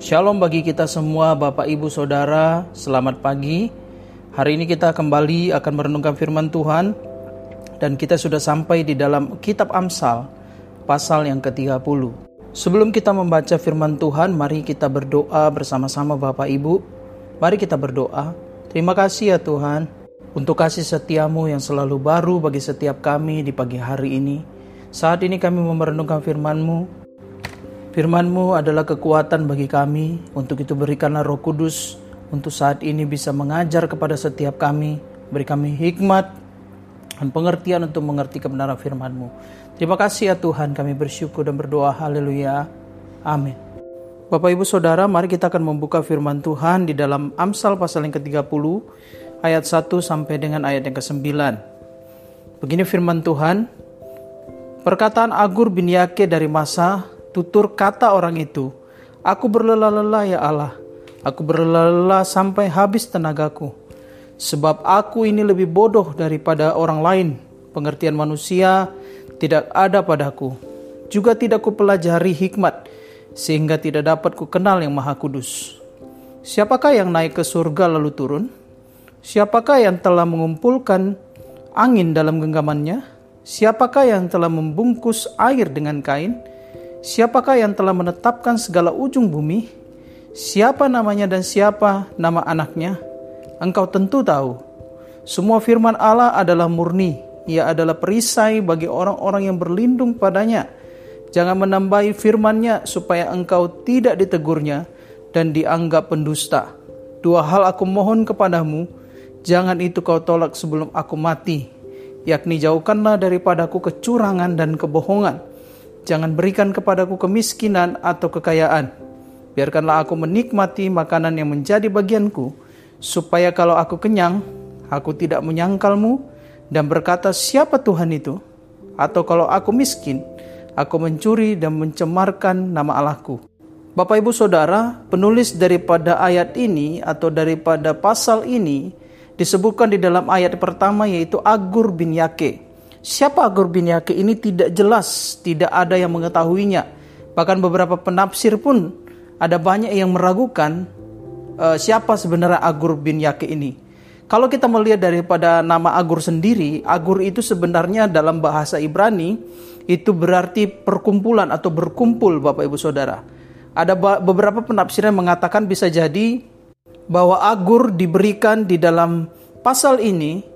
Shalom bagi kita semua Bapak Ibu Saudara, selamat pagi. Hari ini kita kembali akan merenungkan firman Tuhan dan kita sudah sampai di dalam kitab Amsal pasal yang ke-30. Sebelum kita membaca firman Tuhan, mari kita berdoa bersama-sama Bapak Ibu. Mari kita berdoa. Terima kasih ya Tuhan untuk kasih setiamu yang selalu baru bagi setiap kami di pagi hari ini. Saat ini kami memerenungkan firman-Mu, Firman-Mu adalah kekuatan bagi kami, untuk itu berikanlah roh kudus, untuk saat ini bisa mengajar kepada setiap kami, beri kami hikmat dan pengertian untuk mengerti kebenaran firman-Mu. Terima kasih ya Tuhan, kami bersyukur dan berdoa, haleluya, amin. Bapak Ibu Saudara, mari kita akan membuka firman Tuhan di dalam Amsal pasal yang ke-30, ayat 1 sampai dengan ayat yang ke-9. Begini firman Tuhan, Perkataan Agur bin Yake dari masa Tutur kata orang itu, Aku berlelah-lelah ya Allah, aku berlelah-lelah sampai habis tenagaku. Sebab aku ini lebih bodoh daripada orang lain. Pengertian manusia tidak ada padaku. Juga tidak kupelajari hikmat, sehingga tidak dapat ku kenal yang maha kudus. Siapakah yang naik ke surga lalu turun? Siapakah yang telah mengumpulkan angin dalam genggamannya? Siapakah yang telah membungkus air dengan kain? Siapakah yang telah menetapkan segala ujung bumi? Siapa namanya dan siapa nama anaknya? Engkau tentu tahu. Semua firman Allah adalah murni. Ia adalah perisai bagi orang-orang yang berlindung padanya. Jangan menambahi firmannya supaya engkau tidak ditegurnya dan dianggap pendusta. Dua hal aku mohon kepadamu, jangan itu kau tolak sebelum aku mati, yakni jauhkanlah daripadaku kecurangan dan kebohongan Jangan berikan kepadaku kemiskinan atau kekayaan. Biarkanlah aku menikmati makanan yang menjadi bagianku, supaya kalau aku kenyang, aku tidak menyangkalmu dan berkata siapa Tuhan itu? Atau kalau aku miskin, aku mencuri dan mencemarkan nama Allahku. Bapak Ibu Saudara, penulis daripada ayat ini atau daripada pasal ini disebutkan di dalam ayat pertama yaitu Agur bin Yake. Siapa Agur bin Yake ini tidak jelas, tidak ada yang mengetahuinya. Bahkan beberapa penafsir pun ada banyak yang meragukan uh, siapa sebenarnya Agur bin Yake ini. Kalau kita melihat daripada nama Agur sendiri, Agur itu sebenarnya dalam bahasa Ibrani itu berarti perkumpulan atau berkumpul Bapak Ibu Saudara. Ada beberapa penafsir yang mengatakan bisa jadi bahwa Agur diberikan di dalam pasal ini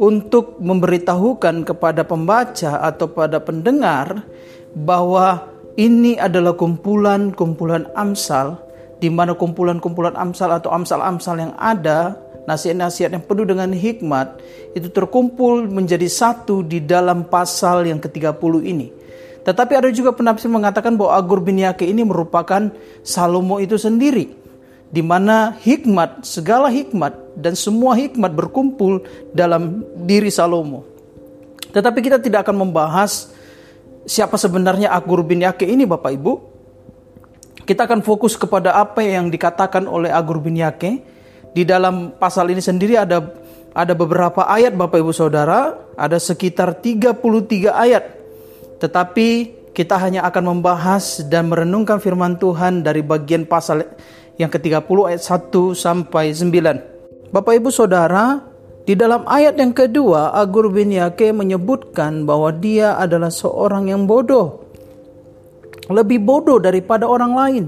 untuk memberitahukan kepada pembaca atau pada pendengar bahwa ini adalah kumpulan-kumpulan amsal di mana kumpulan-kumpulan amsal atau amsal-amsal yang ada nasihat-nasihat yang penuh dengan hikmat itu terkumpul menjadi satu di dalam pasal yang ke-30 ini. Tetapi ada juga penafsir mengatakan bahwa Agur bin Yake ini merupakan Salomo itu sendiri di mana hikmat, segala hikmat dan semua hikmat berkumpul dalam diri Salomo. Tetapi kita tidak akan membahas siapa sebenarnya Agur bin Yake ini Bapak Ibu. Kita akan fokus kepada apa yang dikatakan oleh Agur bin Yake. Di dalam pasal ini sendiri ada ada beberapa ayat Bapak Ibu Saudara, ada sekitar 33 ayat. Tetapi kita hanya akan membahas dan merenungkan firman Tuhan dari bagian pasal yang ke-30 ayat 1 sampai 9. Bapak Ibu Saudara, di dalam ayat yang kedua Agur bin Yake menyebutkan bahwa dia adalah seorang yang bodoh. Lebih bodoh daripada orang lain.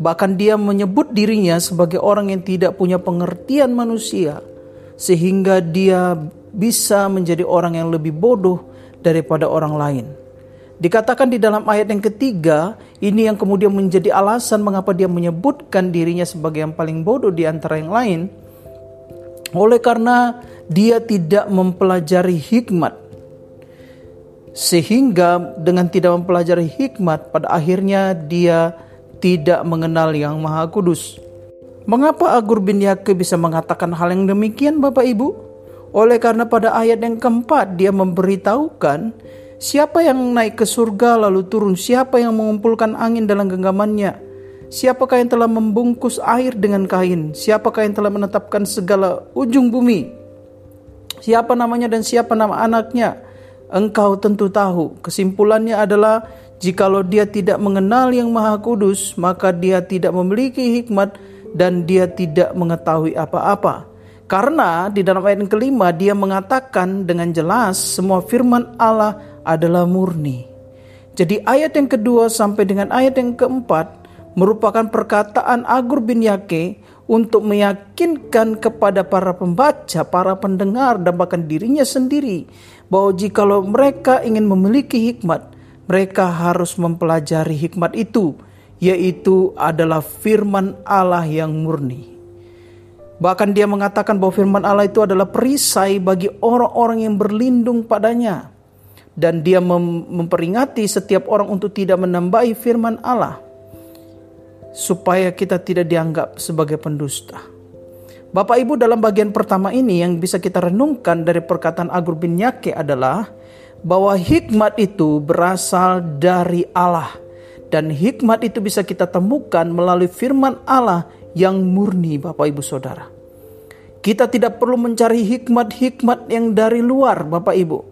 Bahkan dia menyebut dirinya sebagai orang yang tidak punya pengertian manusia sehingga dia bisa menjadi orang yang lebih bodoh daripada orang lain. Dikatakan di dalam ayat yang ketiga, ini yang kemudian menjadi alasan mengapa dia menyebutkan dirinya sebagai yang paling bodoh di antara yang lain. Oleh karena dia tidak mempelajari hikmat. Sehingga dengan tidak mempelajari hikmat, pada akhirnya dia tidak mengenal yang maha kudus. Mengapa Agur bin Yake bisa mengatakan hal yang demikian Bapak Ibu? Oleh karena pada ayat yang keempat dia memberitahukan Siapa yang naik ke surga lalu turun? Siapa yang mengumpulkan angin dalam genggamannya? Siapakah yang telah membungkus air dengan kain? Siapakah yang telah menetapkan segala ujung bumi? Siapa namanya dan siapa nama anaknya? Engkau tentu tahu. Kesimpulannya adalah jikalau dia tidak mengenal yang Maha Kudus, maka dia tidak memiliki hikmat dan dia tidak mengetahui apa-apa. Karena di dalam ayat yang kelima dia mengatakan dengan jelas semua firman Allah adalah murni. Jadi ayat yang kedua sampai dengan ayat yang keempat merupakan perkataan Agur bin Yake untuk meyakinkan kepada para pembaca, para pendengar dan bahkan dirinya sendiri bahwa jikalau mereka ingin memiliki hikmat, mereka harus mempelajari hikmat itu, yaitu adalah firman Allah yang murni. Bahkan dia mengatakan bahwa firman Allah itu adalah perisai bagi orang-orang yang berlindung padanya. Dan dia mem memperingati setiap orang untuk tidak menambahi firman Allah. Supaya kita tidak dianggap sebagai pendusta. Bapak Ibu dalam bagian pertama ini yang bisa kita renungkan dari perkataan Agur bin Yake adalah bahwa hikmat itu berasal dari Allah dan hikmat itu bisa kita temukan melalui firman Allah yang murni Bapak Ibu Saudara. Kita tidak perlu mencari hikmat-hikmat yang dari luar Bapak Ibu.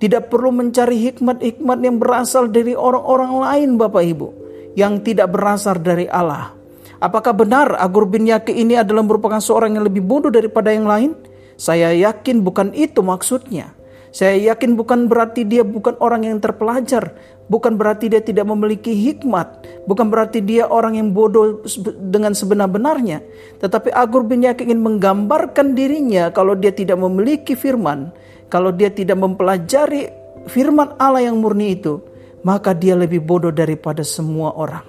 Tidak perlu mencari hikmat-hikmat yang berasal dari orang-orang lain Bapak Ibu. Yang tidak berasal dari Allah. Apakah benar Agur bin Yaki ini adalah merupakan seorang yang lebih bodoh daripada yang lain? Saya yakin bukan itu maksudnya. Saya yakin bukan berarti dia bukan orang yang terpelajar, bukan berarti dia tidak memiliki hikmat, bukan berarti dia orang yang bodoh dengan sebenar-benarnya. Tetapi Agur bin Yak ingin menggambarkan dirinya kalau dia tidak memiliki firman, kalau dia tidak mempelajari firman Allah yang murni itu, maka dia lebih bodoh daripada semua orang.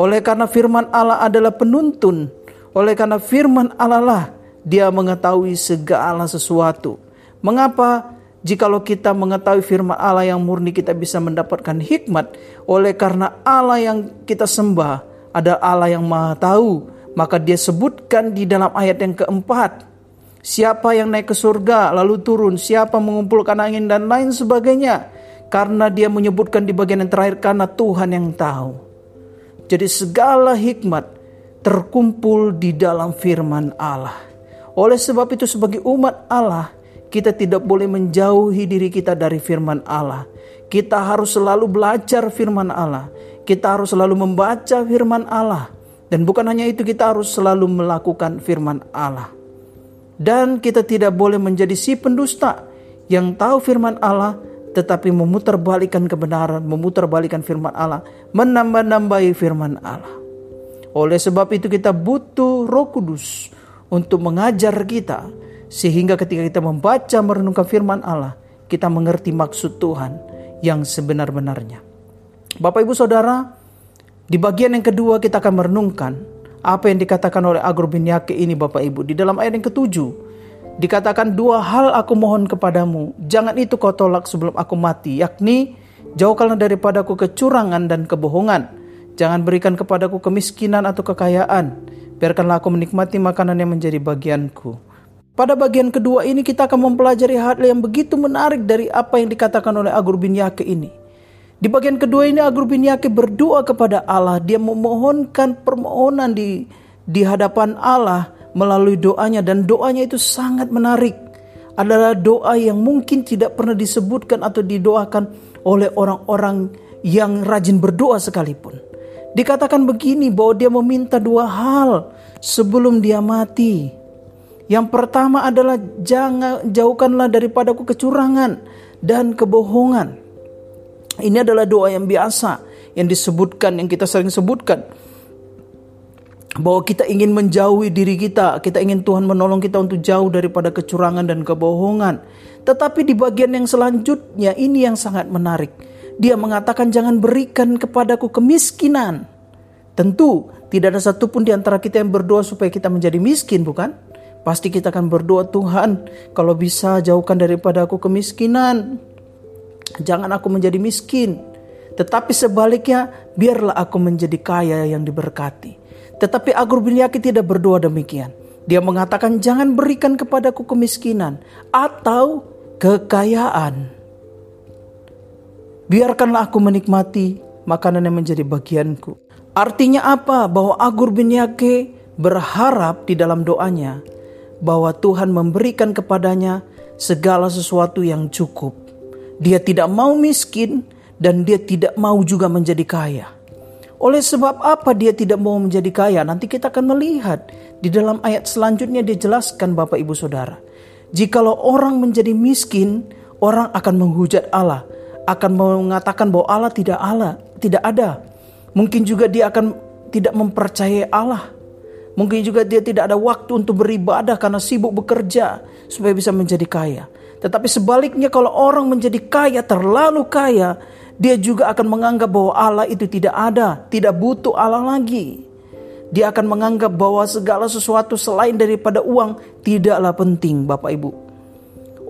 Oleh karena firman Allah adalah penuntun, oleh karena firman Allah lah dia mengetahui segala sesuatu. Mengapa Jikalau kita mengetahui firman Allah yang murni kita bisa mendapatkan hikmat oleh karena Allah yang kita sembah ada Allah yang maha tahu maka dia sebutkan di dalam ayat yang keempat siapa yang naik ke surga lalu turun siapa mengumpulkan angin dan lain sebagainya karena dia menyebutkan di bagian yang terakhir karena Tuhan yang tahu jadi segala hikmat terkumpul di dalam firman Allah oleh sebab itu sebagai umat Allah kita tidak boleh menjauhi diri kita dari firman Allah. Kita harus selalu belajar firman Allah. Kita harus selalu membaca firman Allah. Dan bukan hanya itu, kita harus selalu melakukan firman Allah. Dan kita tidak boleh menjadi si pendusta yang tahu firman Allah tetapi memutarbalikkan kebenaran, memutarbalikkan firman Allah, menambah-nambahi firman Allah. Oleh sebab itu kita butuh Roh Kudus untuk mengajar kita sehingga ketika kita membaca merenungkan firman Allah, kita mengerti maksud Tuhan yang sebenar-benarnya. Bapak Ibu Saudara, di bagian yang kedua kita akan merenungkan apa yang dikatakan oleh Agur bin Yake ini Bapak Ibu. Di dalam ayat yang ketujuh, dikatakan dua hal aku mohon kepadamu. Jangan itu kau tolak sebelum aku mati, yakni jauhkanlah daripadaku kecurangan dan kebohongan. Jangan berikan kepadaku kemiskinan atau kekayaan. Biarkanlah aku menikmati makanan yang menjadi bagianku pada bagian kedua ini kita akan mempelajari hal yang begitu menarik dari apa yang dikatakan oleh Agur bin Yake ini. Di bagian kedua ini Agur bin Yake berdoa kepada Allah. Dia memohonkan permohonan di di hadapan Allah melalui doanya dan doanya itu sangat menarik. Adalah doa yang mungkin tidak pernah disebutkan atau didoakan oleh orang-orang yang rajin berdoa sekalipun. Dikatakan begini bahwa dia meminta dua hal sebelum dia mati. Yang pertama adalah jangan jauhkanlah daripadaku kecurangan dan kebohongan. Ini adalah doa yang biasa yang disebutkan yang kita sering sebutkan bahwa kita ingin menjauhi diri kita, kita ingin Tuhan menolong kita untuk jauh daripada kecurangan dan kebohongan. Tetapi di bagian yang selanjutnya ini yang sangat menarik. Dia mengatakan jangan berikan kepadaku kemiskinan. Tentu tidak ada satupun di antara kita yang berdoa supaya kita menjadi miskin, bukan? Pasti kita akan berdoa Tuhan kalau bisa jauhkan daripada aku kemiskinan. Jangan aku menjadi miskin. Tetapi sebaliknya biarlah aku menjadi kaya yang diberkati. Tetapi Agur bin Yaki tidak berdoa demikian. Dia mengatakan jangan berikan kepadaku kemiskinan atau kekayaan. Biarkanlah aku menikmati makanan yang menjadi bagianku. Artinya apa? Bahwa Agur bin Yake berharap di dalam doanya bahwa Tuhan memberikan kepadanya segala sesuatu yang cukup. Dia tidak mau miskin dan dia tidak mau juga menjadi kaya. Oleh sebab apa dia tidak mau menjadi kaya? Nanti kita akan melihat di dalam ayat selanjutnya dia jelaskan Bapak Ibu Saudara. Jikalau orang menjadi miskin, orang akan menghujat Allah, akan mengatakan bahwa Allah tidak Allah, tidak ada. Mungkin juga dia akan tidak mempercayai Allah. Mungkin juga dia tidak ada waktu untuk beribadah karena sibuk bekerja supaya bisa menjadi kaya. Tetapi sebaliknya kalau orang menjadi kaya, terlalu kaya, dia juga akan menganggap bahwa Allah itu tidak ada, tidak butuh Allah lagi. Dia akan menganggap bahwa segala sesuatu selain daripada uang tidaklah penting Bapak Ibu.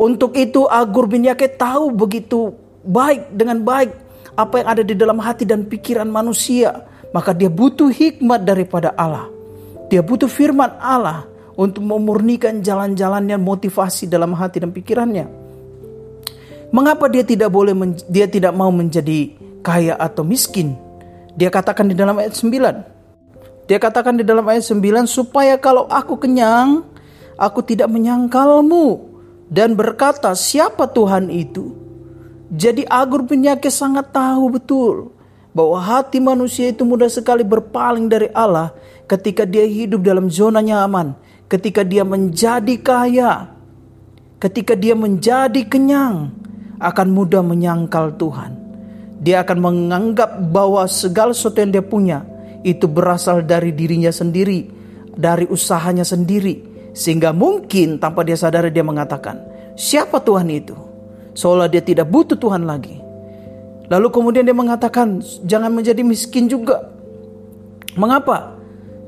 Untuk itu Agur bin Yake tahu begitu baik dengan baik apa yang ada di dalam hati dan pikiran manusia. Maka dia butuh hikmat daripada Allah. Dia butuh firman Allah untuk memurnikan jalan-jalannya motivasi dalam hati dan pikirannya. Mengapa dia tidak boleh dia tidak mau menjadi kaya atau miskin? Dia katakan di dalam ayat 9. Dia katakan di dalam ayat 9 supaya kalau aku kenyang, aku tidak menyangkalmu dan berkata siapa Tuhan itu. Jadi Agur penyakit sangat tahu betul bahwa hati manusia itu mudah sekali berpaling dari Allah ketika dia hidup dalam zona nyaman ketika dia menjadi kaya, ketika dia menjadi kenyang, akan mudah menyangkal Tuhan. Dia akan menganggap bahwa segala sesuatu yang dia punya itu berasal dari dirinya sendiri, dari usahanya sendiri, sehingga mungkin tanpa dia sadari dia mengatakan, "Siapa Tuhan itu?" Seolah dia tidak butuh Tuhan lagi. Lalu kemudian dia mengatakan, "Jangan menjadi miskin juga." Mengapa?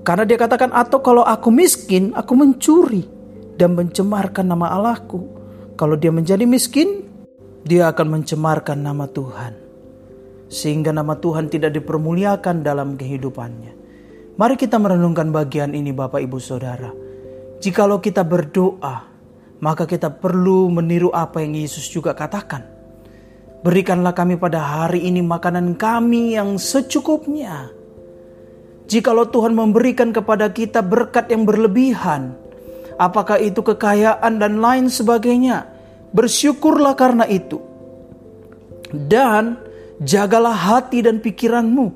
Karena dia katakan atau kalau aku miskin, aku mencuri dan mencemarkan nama Allahku. Kalau dia menjadi miskin, dia akan mencemarkan nama Tuhan. Sehingga nama Tuhan tidak dipermuliakan dalam kehidupannya. Mari kita merenungkan bagian ini Bapak Ibu Saudara. Jikalau kita berdoa, maka kita perlu meniru apa yang Yesus juga katakan. Berikanlah kami pada hari ini makanan kami yang secukupnya Jikalau Tuhan memberikan kepada kita berkat yang berlebihan, apakah itu kekayaan dan lain sebagainya, bersyukurlah karena itu. Dan jagalah hati dan pikiranmu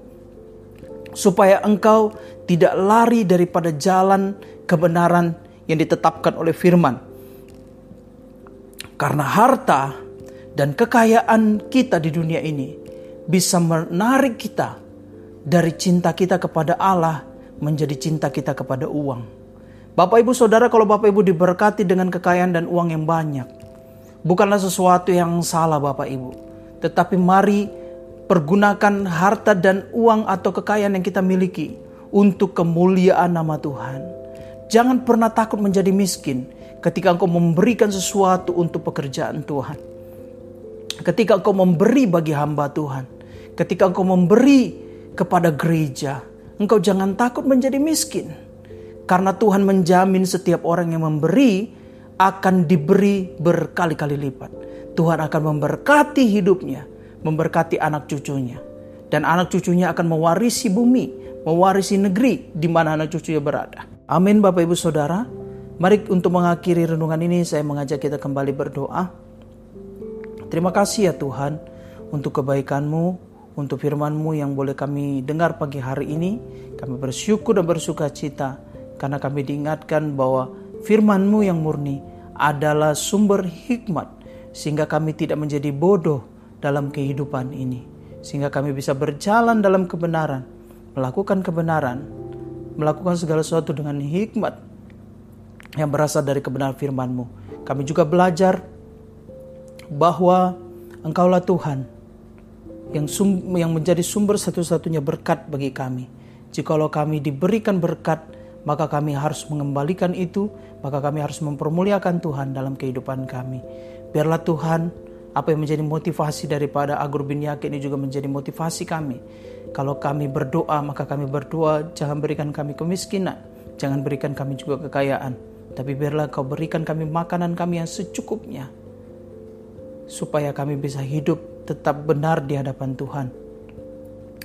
supaya engkau tidak lari daripada jalan kebenaran yang ditetapkan oleh firman. Karena harta dan kekayaan kita di dunia ini bisa menarik kita dari cinta kita kepada Allah menjadi cinta kita kepada uang. Bapak Ibu Saudara, kalau Bapak Ibu diberkati dengan kekayaan dan uang yang banyak, bukanlah sesuatu yang salah Bapak Ibu. Tetapi mari pergunakan harta dan uang atau kekayaan yang kita miliki untuk kemuliaan nama Tuhan. Jangan pernah takut menjadi miskin ketika engkau memberikan sesuatu untuk pekerjaan Tuhan. Ketika engkau memberi bagi hamba Tuhan. Ketika engkau memberi kepada gereja. Engkau jangan takut menjadi miskin. Karena Tuhan menjamin setiap orang yang memberi akan diberi berkali-kali lipat. Tuhan akan memberkati hidupnya, memberkati anak cucunya. Dan anak cucunya akan mewarisi bumi, mewarisi negeri di mana anak cucunya berada. Amin Bapak Ibu Saudara. Mari untuk mengakhiri renungan ini saya mengajak kita kembali berdoa. Terima kasih ya Tuhan untuk kebaikanmu, untuk firman-Mu yang boleh kami dengar pagi hari ini. Kami bersyukur dan bersuka cita karena kami diingatkan bahwa firman-Mu yang murni adalah sumber hikmat sehingga kami tidak menjadi bodoh dalam kehidupan ini. Sehingga kami bisa berjalan dalam kebenaran, melakukan kebenaran, melakukan segala sesuatu dengan hikmat yang berasal dari kebenaran firman-Mu. Kami juga belajar bahwa Engkaulah Tuhan yang, sum, yang menjadi sumber satu-satunya berkat bagi kami. Jikalau kami diberikan berkat, maka kami harus mengembalikan itu, maka kami harus mempermuliakan Tuhan dalam kehidupan kami. Biarlah Tuhan, apa yang menjadi motivasi daripada Agur bin Yakin ini juga menjadi motivasi kami. Kalau kami berdoa, maka kami berdoa, jangan berikan kami kemiskinan, jangan berikan kami juga kekayaan. Tapi biarlah kau berikan kami makanan kami yang secukupnya, supaya kami bisa hidup tetap benar di hadapan Tuhan.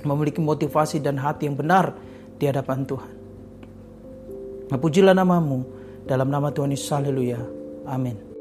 Memiliki motivasi dan hati yang benar di hadapan Tuhan. Pujilah namamu dalam nama Tuhan Yesus. Haleluya. Amin.